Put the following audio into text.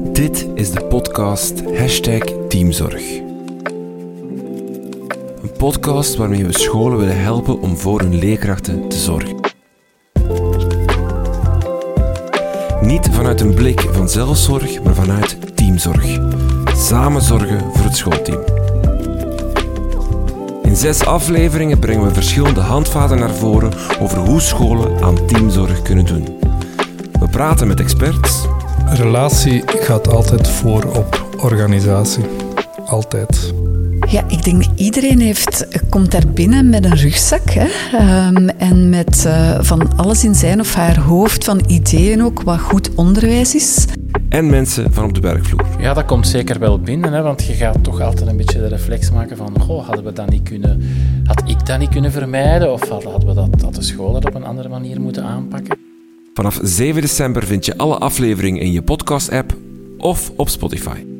Dit is de podcast Hashtag Teamzorg. Een podcast waarmee we scholen willen helpen om voor hun leerkrachten te zorgen. Niet vanuit een blik van zelfzorg, maar vanuit teamzorg. Samen zorgen voor het schoolteam. In zes afleveringen brengen we verschillende handvaten naar voren over hoe scholen aan teamzorg kunnen doen. We praten met experts, Relatie gaat altijd voor op organisatie. Altijd. Ja, ik denk dat iedereen heeft, komt daar binnen met een rugzak. Hè? Ehm, en met eh, van alles in zijn of haar hoofd, van ideeën ook, wat goed onderwijs is. en mensen van op de werkvloer. Ja, dat komt zeker wel binnen, hè, want je gaat toch altijd een beetje de reflex maken van goh, hadden we dat niet kunnen, had ik dat niet kunnen vermijden of hadden hadden we dat, had de school dat op een andere manier moeten aanpakken? Vanaf 7 december vind je alle afleveringen in je podcast-app of op Spotify.